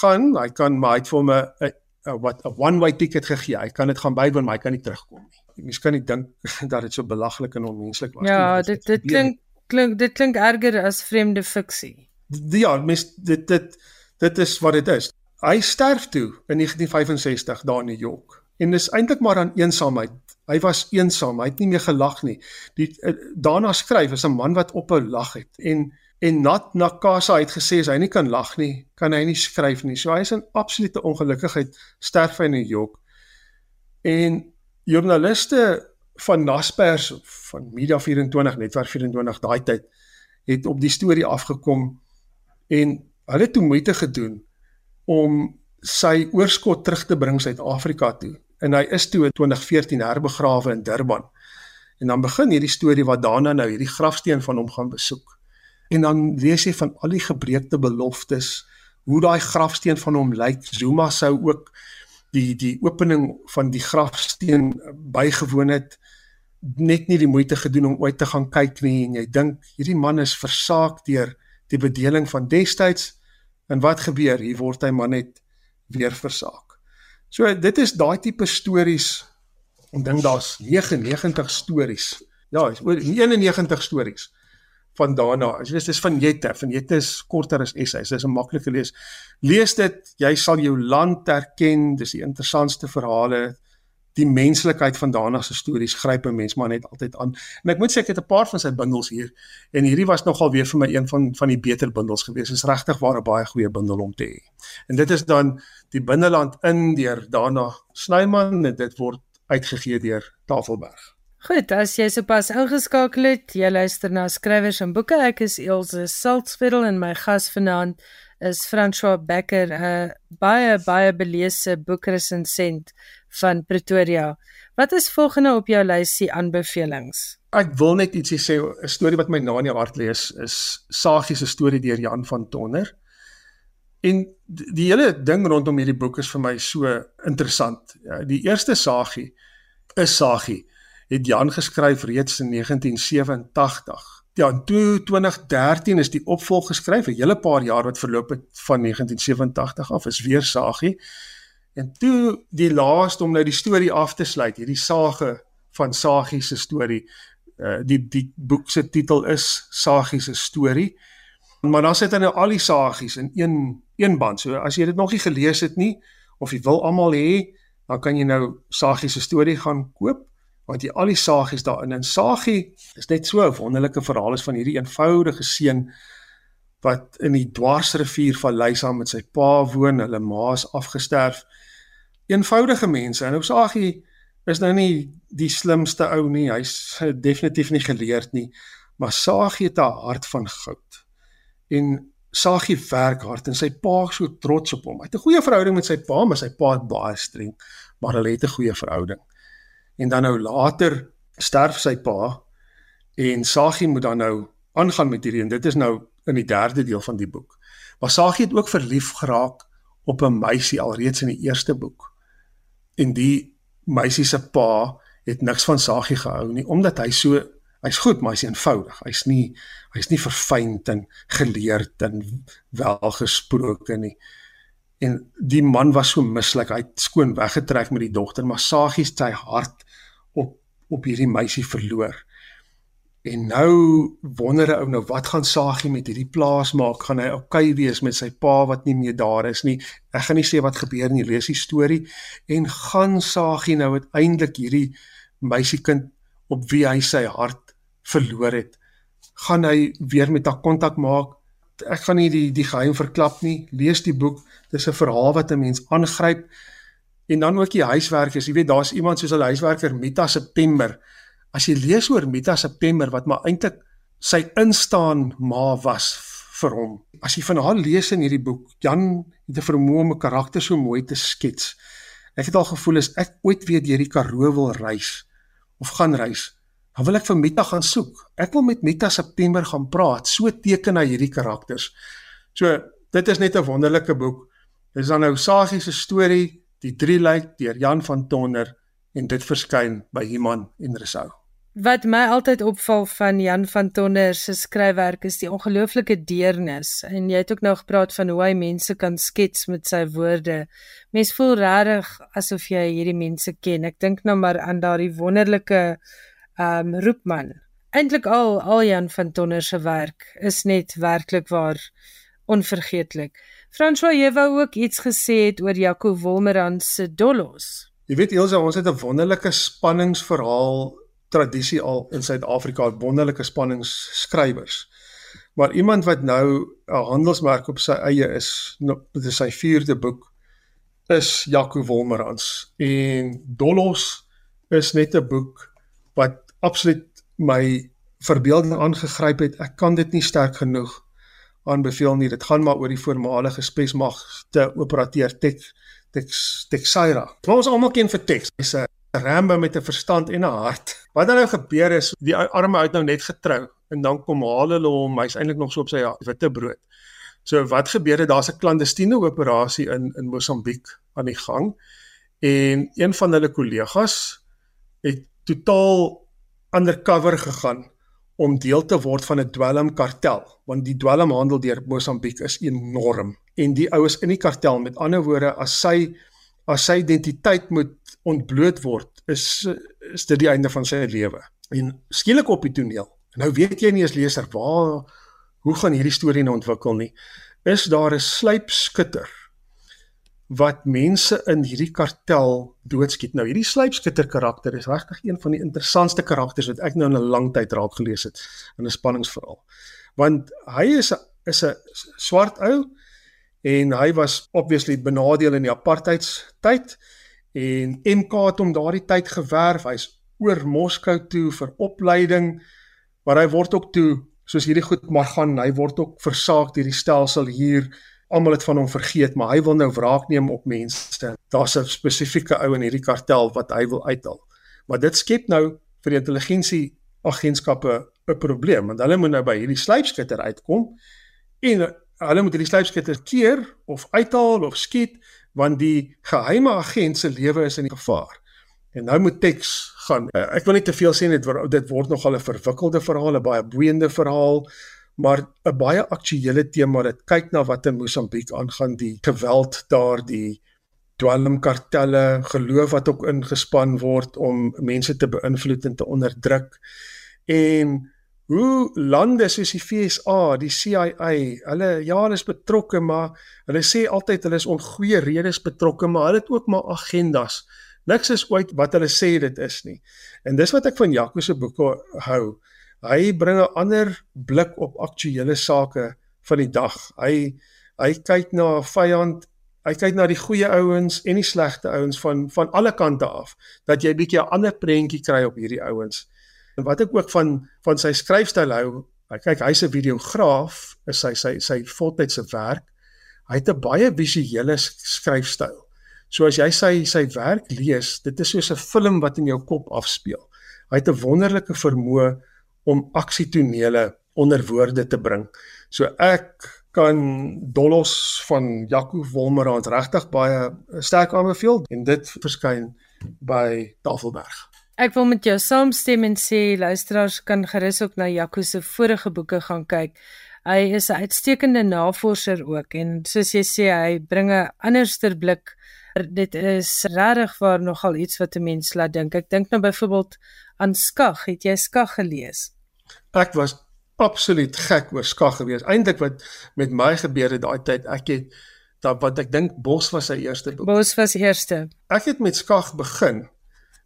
gaan, hy kan maar hy het vir hom 'n wat 'n one way ticket gegee. Hy kan dit gaan bywoon, maar hy kan nie terugkom nie mens kan nie dink dat dit so belaglik en onmenslik was ja, nie. Ja, dit dit klink klink dit klink erger as vreemde fiksie. Ja, mens dit dit dit is wat dit is. Hy sterf toe in 1965 daar in New York. En dis eintlik maar aan eensaamheid. Hy was eensaam, hy het nie meer gelag nie. Die uh, daarna skryf is 'n man wat ophou lag het en en Nat Nakasa het gesê as hy nie kan lag nie, kan hy nie skryf nie. So hy is in absolute ongelukkigheid sterf hy in New York. En joernaliste van Naspers van Media 24 Netwerk 24 daai tyd het op die storie afgekom en hulle het toe moeite gedoen om sy oorskot terug te bring Suid-Afrika toe en hy is toe in 2014 herbegrawe in Durban. En dan begin hierdie storie wat daarna nou hierdie grafsteen van hom gaan besoek. En dan lees jy van al die gebreekte beloftes hoe daai grafsteen van hom lyk. Zuma sou ook die die opening van die grafsteen bygewoon het. Net nie die moeite gedoen om ooit te gaan kyk nie en jy dink hierdie man is versaak deur die bedeling van destyds. En wat gebeur? Hier word hy maar net weer versaak. So dit is daai tipe stories. Ek dink daar's 99 stories. Ja, oor 91 stories van daarna. As jy dis van Jette, van Jette is korter as essays. Dis 'n maklike lees. Lees dit, jy sal jou land erken. Dis die interessantste verhale. Die menslikheid van daarna se stories gryp 'n mens maar net altyd aan. En ek moet sê ek het 'n paar van sy bundels hier en hierdie was nogal weer vir my een van van die beter bundels gewees. Dit is regtig waar 'n baie goeie bundel om te hê. En dit is dan die binneland in deur daarna Snyman en dit word uitgegee deur Tafelberg. Goed, as jy sopas ingeskakel het, jy luister na skrywers en boeke. Ek is Elsje Saltzfeld en my gas vanaand is François Becker, 'n baie baie beleese boekresensent van Pretoria. Wat is volgende op jou lysie aanbevelings? Ek wil net ietsie sê, 'n storie wat my na in die hart lees is Sagie se storie deur Jan van Tonner. En die hele ding rondom hierdie boek is vir my so interessant. Ja, die eerste Sagie is Sagie het Jan geskryf reeds in 1987. Ja, in 2013 is die opvolg geskryf, 'n hele paar jaar wat verloop het van 1987 af, is weer Sagie. En toe die laaste om nou die storie af te sluit, hierdie sage van Sagie se storie. Uh die die boek se titel is Sagie se storie. Maar dan sit hy nou al die sagies in een een band. So as jy dit nog nie gelees het nie of jy wil almal hê, dan kan jy nou Sagie se storie gaan koop want jy al die sagies daarin en sagie is net so 'n wonderlike verhaal is van hierdie eenvoudige seun wat in die dwarsrivier van Lysa met sy pa woon, hulle ma is afgesterf. Eenvoudige mense en ou sagie is nou nie die slimste ou nie, hy's definitief nie geleerd nie, maar sagie het 'n hart van goud. En Sagie werk hard en sy pa is so trots op hom. Hy het 'n goeie verhouding met sy pa, maar sy pa is baie streng, maar hulle het 'n goeie verhouding. En dan nou later sterf sy pa en Sagie moet dan nou aangaan met hierdie en dit is nou in die derde deel van die boek. Maar Sagie het ook verlief geraak op 'n meisie alreeds in die eerste boek. En die meisie se pa het niks van Sagie gehou nie omdat hy so hy's goed, maar hy's eenvoudig. Hy's nie hy's nie verfynd en geleerd en welgesproke nie. En die man was so mislik. Hy het skoon weggetrek met die dogter, maar Sagie se hart op op hierdie meisie verloor. En nou wonder 'n ou nou wat gaan Sagie met hierdie plaas maak? Gaan hy oukei okay wees met sy pa wat nie meer daar is nie? Ek gaan nie sê wat gebeur nie, lees die storie en gaan Sagie nou uiteindelik hierdie meisiekind op wie hy sy hart verloor het, gaan hy weer met haar kontak maak? Ek gaan nie die die geheim verklap nie. Lees die boek. Dis 'n verhaal wat 'n mens aangryp. En dan ook die huiswerkers. Jy weet daar's iemand soos 'n huiswerker Mita September As jy lees oor Mita September wat maar eintlik sy instaan ma was vir hom. As jy van haar lees in hierdie boek, Jan het 'n vermoë om 'n karakter so mooi te skets. Ek het al gevoel as ek ooit weer deur die Karoo wil reis of gaan reis, dan wil ek vir Mita gaan soek. Ek wil met Mita September gaan praat. So teken hy hierdie karakters. So dit is net 'n wonderlike boek. Dis dan nou Sagie se storie, Die drie lyk deur Jan van Tonder en dit verskyn by Iman en Resou. Wat my altyd opval van Jan van Tonder se skryfwerk is die ongelooflike deernis en jy het ook nou gepraat van hoe hy mense kan skets met sy woorde. Mens voel regtig asof jy hierdie mense ken. Ek dink nou maar aan daardie wonderlike ehm um, roepman. Eintlik al al Jan van Tonder se werk is net werklik waar onvergeetlik. François, jy wou ook iets gesê het oor Jaco Wolmerans se Dollos. Jy weet Elsa, ons het 'n wonderlike spanningsverhaal tradisie al in Suid-Afrika wonderlike spanningsskrywers. Maar iemand wat nou 'n handelsmerk op sy eie is, nou, dit is sy 4de boek, is Jaco Wolmerans. En Dollos is net 'n boek wat absoluut my verbeelding aangegryp het. Ek kan dit nie sterk genoeg aanbeveel nie. Dit gaan maar oor die voormalige spesmagte operateur Tex Tex Texaira. Ons almal ken vir Tex. Hy's 'n Rambo met 'n verstand en 'n hart. Wat dan nou gebeur is die arme uit nou net getrou en dan kom haal hulle hom, hy's eintlik nog so op sy witte brood. So wat gebeur het daar's 'n klandestiene operasie in in Mosambiek aan die gang en een van hulle kollegas het totaal undercover gegaan om deel te word van 'n dwelmkartel want die dwelmhandel deur Mosambiek is enorm en die oues in die kartel met ander woorde as sy as sy identiteit moet ontbloot word, is is dit die einde van sy lewe. En skielik op die toneel. Nou weet jy nie as leser waar hoe gaan hierdie storie nou ontwikkel nie. Is daar 'n sluipskutter wat mense in hierdie kartel doodskiet. Nou hierdie sluipskutter karakter is regtig een van die interessantste karakters wat ek nou in 'n lang tyd raak gelees het in 'n spanningsverhaal. Want hy is 'n is 'n swart ou en hy was obviously benadeel in die apartheidstyd en MK het hom daardie tyd gewerf. Hy's oor Moskou toe vir opleiding, maar hy word ook toe soos hierdie goed maar gaan, hy word ook versaak deur die stelsel hier. Almal het van hom vergeet, maar hy wil nou wraak neem op mense. Daar's 'n spesifieke ou in hierdie kartel wat hy wil uithaal. Maar dit skep nou vir die intelligensie agentskappe 'n probleem, want hulle moet nou by hierdie sluipskutter uitkom en hulle moet hierdie sluipskutter keer of uithaal of skiet want die geheime agent se lewe is in gevaar. En nou moet Tex gaan. Uh, ek wil nie te veel sê dit dit word nog al 'n verwikkelde verhaal, 'n baie boeiende verhaal, maar 'n baie aktuële tema wat kyk na wat in Mosambiek aangaan, die geweld daar, die dwelmkartelle, geloof wat ook ingespan word om mense te beïnvloed en te onderdruk. En hoe lande soos die FSA, die CIA, hulle ja, hulle is betrokke, maar hulle sê altyd hulle is om goeie redes betrokke, maar hulle het ook maar agendas. Niks is ooit wat hulle sê dit is nie. En dis wat ek van Jaco se boeke hou. Hy bring 'n ander blik op aktuelle sake van die dag. Hy hy kyk na 'n vyand, hy kyk na die goeie ouens en die slegte ouens van van alle kante af, dat jy 'n bietjie 'n ander prentjie kry op hierdie ouens. En wat ek ook van van sy skryfstyl hou, Hy kyk hy's 'n videograaf, is sy sy sy voltydse werk. Hy het 'n baie visuele skryfstyl. So as jy sy sy werk lees, dit is soos 'n film wat in jou kop afspeel. Hy het 'n wonderlike vermoë om aksietonele onder woorde te bring. So ek kan Dolos van Jaco Wolmerand regtig baie sterk aanbeveel en dit verskyn by Tafelberg. Ek wil met jou saamstem en sê luisteraars kan gerus ook na Jaco se vorige boeke gaan kyk. Hy is 'n uitstekende navorser ook en soos jy sê hy bring 'n anderster blik. Dit is regtig waar nogal iets wat 'n mens laat dink. Ek dink nou byvoorbeeld aan Skag. Het jy Skag gelees? Ek was absoluut gek oor Skag gewees. Eintlik wat met my gebeur het daai tyd, ek het dat wat ek dink Bos was sy eerste boek. Bos was eerste. Ek het met Skag begin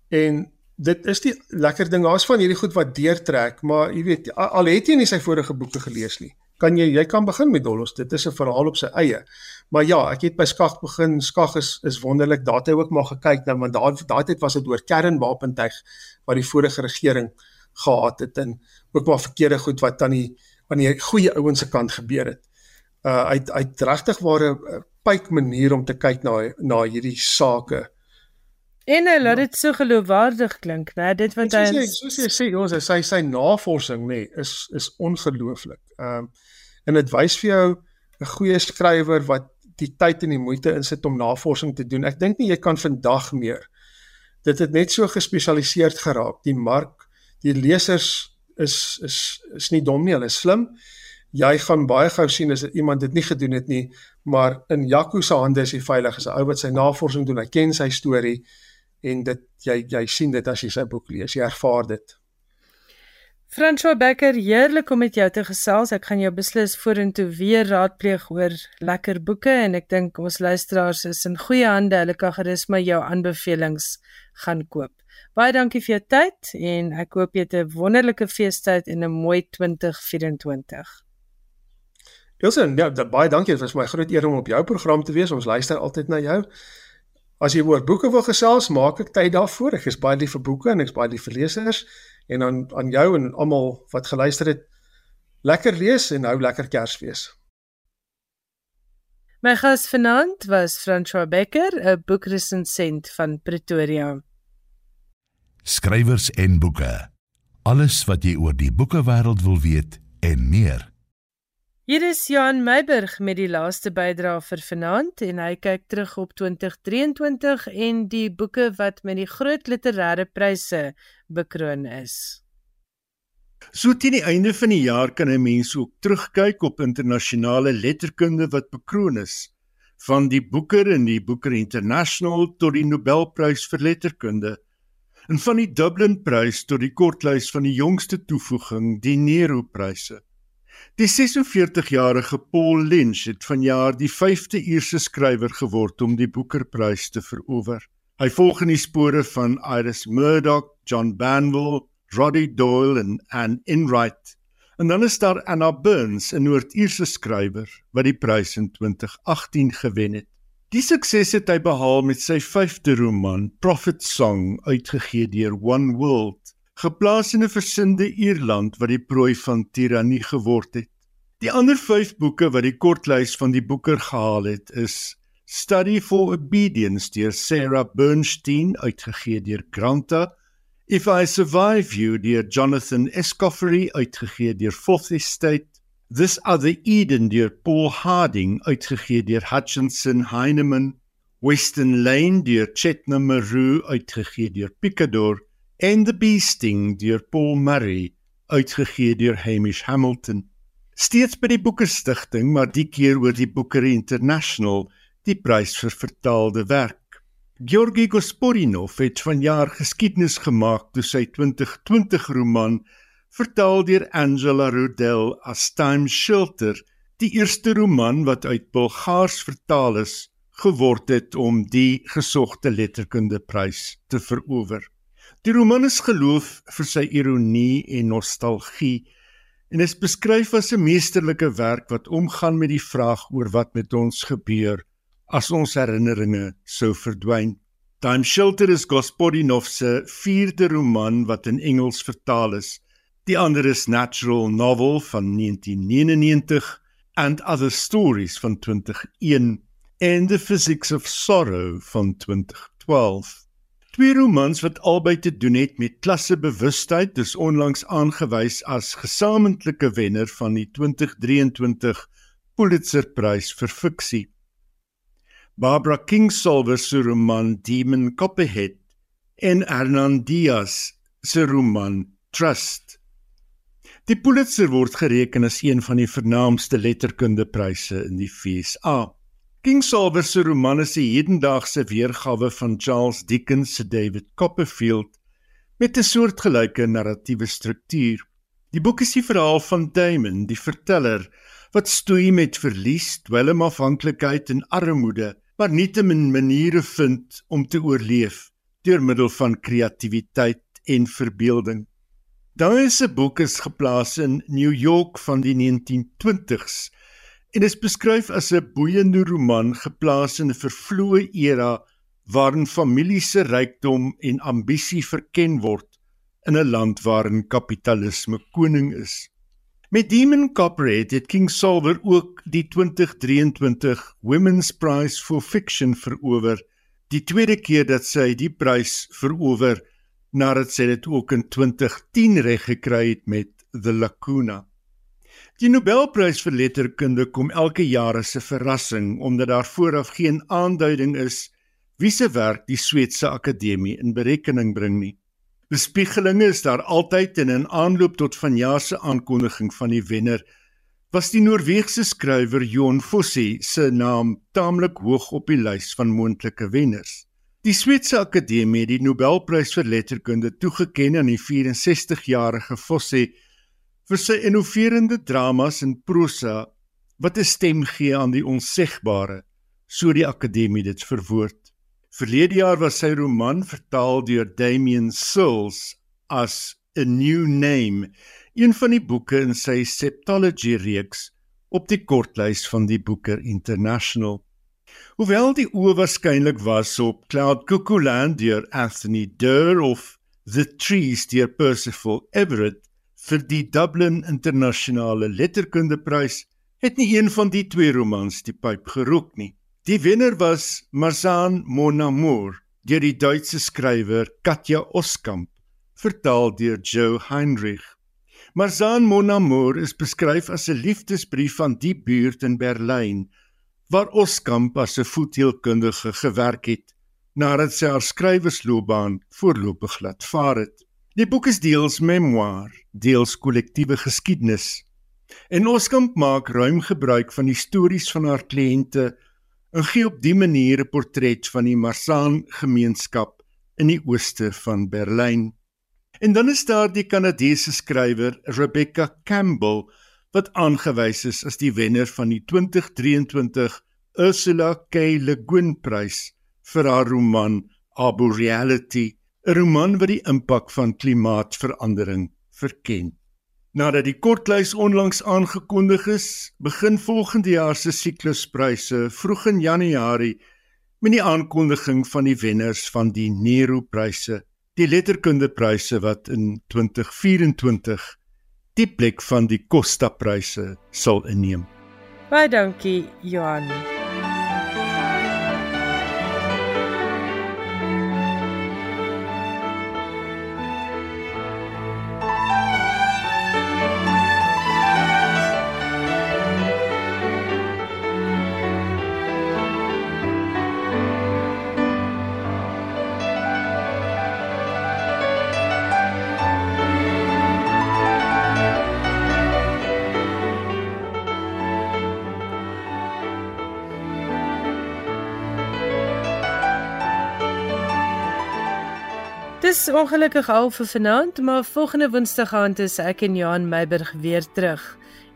en dit is die lekker ding. Daar's van hierdie goed wat deurtrek, maar jy weet al het jy nie sy vorige boeke gelees nie. Kan jy jy kan begin met Dolos. Dit is 'n verhaal op sy eie. Maar ja, ek het by Skag begin. Skag is is wonderlik. Daar het hy ook maar gekyk nou want daai daai tyd was dit oor kernwapentuig wat die vorige regering gehad het en ook maar verkeerde goed wat aan die aan die goeie ouens se kant gebeur het. Uh uit uit regtig ware 'n pyk manier om te kyk na na hierdie sake. En hy laat dit so geloofwaardig klink, né? Dit wat hy soos, soos jy sê, ons sy sy navorsing nê is is ongelooflik. Ehm um, en dit wys vir jou 'n goeie skrywer wat die tyd en die moeite insit om navorsing te doen. Ek dink nie jy kan vandag meer. Dit het net so gespesialiseerd geraak. Die mark, die lesers is is is nie dom nie, hulle is slim. Jy gaan baie gou sien as iemand dit nie gedoen het nie, maar in Jaco se hande is hy veilig. As 'n ou wat sy navorsing doen, hy ken sy storie en dit jy jy sien dit as jy sy boek lees, jy ervaar dit. François Becker, heerlik om met jou te gesels. Ek gaan jou beslis vorentoe weer raadpleeg oor lekker boeke en ek dink ons luisteraars is in goeie hande. Hulle kan gerus my jou aanbevelings gaan koop. Baie dankie vir jou tyd en ek hoop jy het 'n wonderlike feestyd en 'n mooi 2024. Elsen, ja, baie dankie. Dit was my groot eer om op jou program te wees. Ons luister altyd na jou. As jy oor boeke wil gesels, maak ek tyd daarvoor. Ek is baie lief vir boeke en ek's baie lief vir lesers en aan aan jou en almal wat geluister het, lekker lees en hou lekker Kersfees. My gas vanaand was François Becker, 'n boekresensent van Pretoria. Skrywers en boeke. Alles wat jy oor die boekewêreld wil weet en meer. Hier is Johan Meiburg met die laaste bydrae vir vanaand en hy kyk terug op 2023 en die boeke wat met die groot literêre pryse bekroon is. So teen die einde van die jaar kan 'n mens ook terugkyk op internasionale letterkunde wat bekroon is, van die Booker en die Booker International tot die Nobelprys vir letterkunde en van die Dublin Prys tot die kortlys van die jongste toevoeging, die Nero Pryse. Die 46-jarige Paul Lynch het vanjaar die 5de Ierse skrywer geword om die Booker-prys te verower. Hy volg in die spore van Iris Murdoch, John Banville, Roddy Doyle en Anne Enright. En dan is daar Anna Burns, 'n Noord-Ierse skrywer wat die prys in 2018 gewen het. Die sukses het hy behaal met sy 5de roman, Prophet Song, uitgegee deur One World geplaas in 'n versinnende Ierland wat die prooi van tirannie geword het. Die ander 5 boeke wat die kortlys van die boeker gehaal het is Study for Obedience deur Sarah Bernstein uitgegee deur Granta, If I Survive You deur Jonathan Escoffery uitgegee deur Fourth Estate, This Other Eden deur Paul Harding uitgegee deur Hutchinson Heinemann, Western Lane deur Chetna Maru uitgegee deur Picador and the Beasting deur Paul Murray uitgegee deur Hamish Hamilton. Steeds by die Boekerstigting, maar die keer oor die Booker International, die prys vir vertaalde werk. Georgi Gospodinov het vanjaar geskiedenis gemaak toe sy 2020 roman vertaal deur Angela Rudel as Time Shelter, die eerste roman wat uit Bulgaars vertaal is, geword het om die gesogte letterkunde prys te verower. Die roman is geloof vir sy ironie en nostalgie en is beskryf as 'n meesterlike werk wat omgaan met die vraag oor wat met ons gebeur as ons herinneringe sou verdwyn. Time Shelter is Gospodinov se vierde roman wat in Engels vertaal is. Die ander is Natural Novel van 1999 and Other Stories van 2001 en The Physics of Sorrow van 2012. Twee romans wat albei te doen het met klassebewustheid, dis onlangs aangewys as gesamentlike wenner van die 2023 Pulitzerprys vir fiksie. Barbara Kingsolver se roman Demon Copperhead en Hernan Diaz se roman Trust. Die Pulitzer word gereken as een van die vernaamste letterkundepryse in die VSA. Kingsolver se roman is 'n hedendaagse weergawe van Charles Dickens se David Copperfield met 'n soortgelyke narratiewe struktuur. Die boek is die verhaal van Damon, die verteller, wat stoei met verlies, dwelmafhanklikheid en armoede, maar nietemin maniere vind om te oorleef deur middel van kreatiwiteit en verbeelding. Daai se boek is geplaas in New York van die 1920s en is beskryf as 'n boeiende roman geplaas in 'n vervloë era waarin familie se rykdom en ambisie verken word in 'n land waarin kapitalisme koning is. Met Demon Copperhead het King Solver ook die 2023 Women's Prize for Fiction verower, die tweede keer dat sy die prys verower nadat sy dit ook in 2010 reg gekry het met The Lacuna. Die Nobelprys vir letterkunde kom elke jaar as 'n verrassing omdat daar vooraf geen aanduiding is wie se werk die Sweedse Akademie in berekening bring nie. Bespiegelinge is daar altyd en in aanloop tot vanjaar se aankondiging van die wenner was die Noorse skrywer Jon Fosse se naam taamlik hoog op die lys van moontlike wenners. Die Sweedse Akademie het die Nobelprys vir letterkunde toegeken aan die 64-jarige Fosse vir sy innoverende dramas en prosa wat 'n stem gee aan die onsegbare, so die akademie dit verwoord. Verlede jaar was sy roman vertaal deur Damien Sills as A New Name, een van die boeke in sy Septology reeks op die kortlys van die Booker International. Hoewel die oë waarskynlik was op Cloud Cuckoo Land deur Anthony Durr of The Trees deur Percival Everett, vir die Dublin Internasionale Letterkundeprys het nie een van die twee romans die pyp gerook nie. Die wenner was Marzan Mon Amour deur die Duitse skrywer Katja Oskamp, vertaal deur Joe Heinrich. Marzan Mon Amour is beskryf as 'n liefdesbrief aan die buurt in Berlyn waar Oskamp as 'n voetteelkundige gewerk het nadat sy haar skrywersloopbaan voorlopig laat vaar het. Die boek is deels memoir, deels kollektiewe geskiedenis. En Oskamp maak ruim gebruik van die stories van haar kliënte en gee op dié manier 'n portret van die Marsan gemeenskap in die ooste van Berlyn. En dan is daar die Kanadese skrywer Rebecca Campbell wat aangewys is as die wenner van die 2023 Ursula K. Le Guin Prys vir haar roman Arboreality 'n roman wat die impak van klimaatsverandering verken. Nadat die kortlys onlangs aangekondig is, begin volgende jaar se sikluspryse vroeg in Januarie met die aankondiging van die wenners van die Nero-pryse, die letterkundepryse wat in 2024 die plek van die Costa-pryse sal inneem. Baie dankie, Johan. Ongelukkig al vir vanaand, maar volgende Woensdag aand is ek en Johan Meiburg weer terug.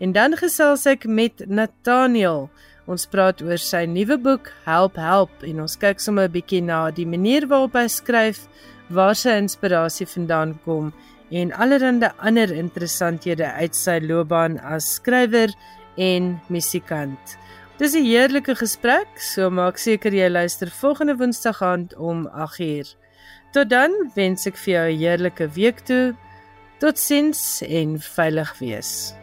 En dan gesels ek met Nathaniel. Ons praat oor sy nuwe boek Help Help en ons kyk sommer 'n bietjie na die manier waarop hy skryf, waar sy inspirasie vandaan kom en allerlei ander interessanthede uit sy loopbaan as skrywer en musikant. Dis 'n heerlike gesprek, so maak seker jy luister volgende Woensdag aand om 8:00. Tot dan wens ek vir jou 'n heerlike week toe. Totsiens en veilig wees.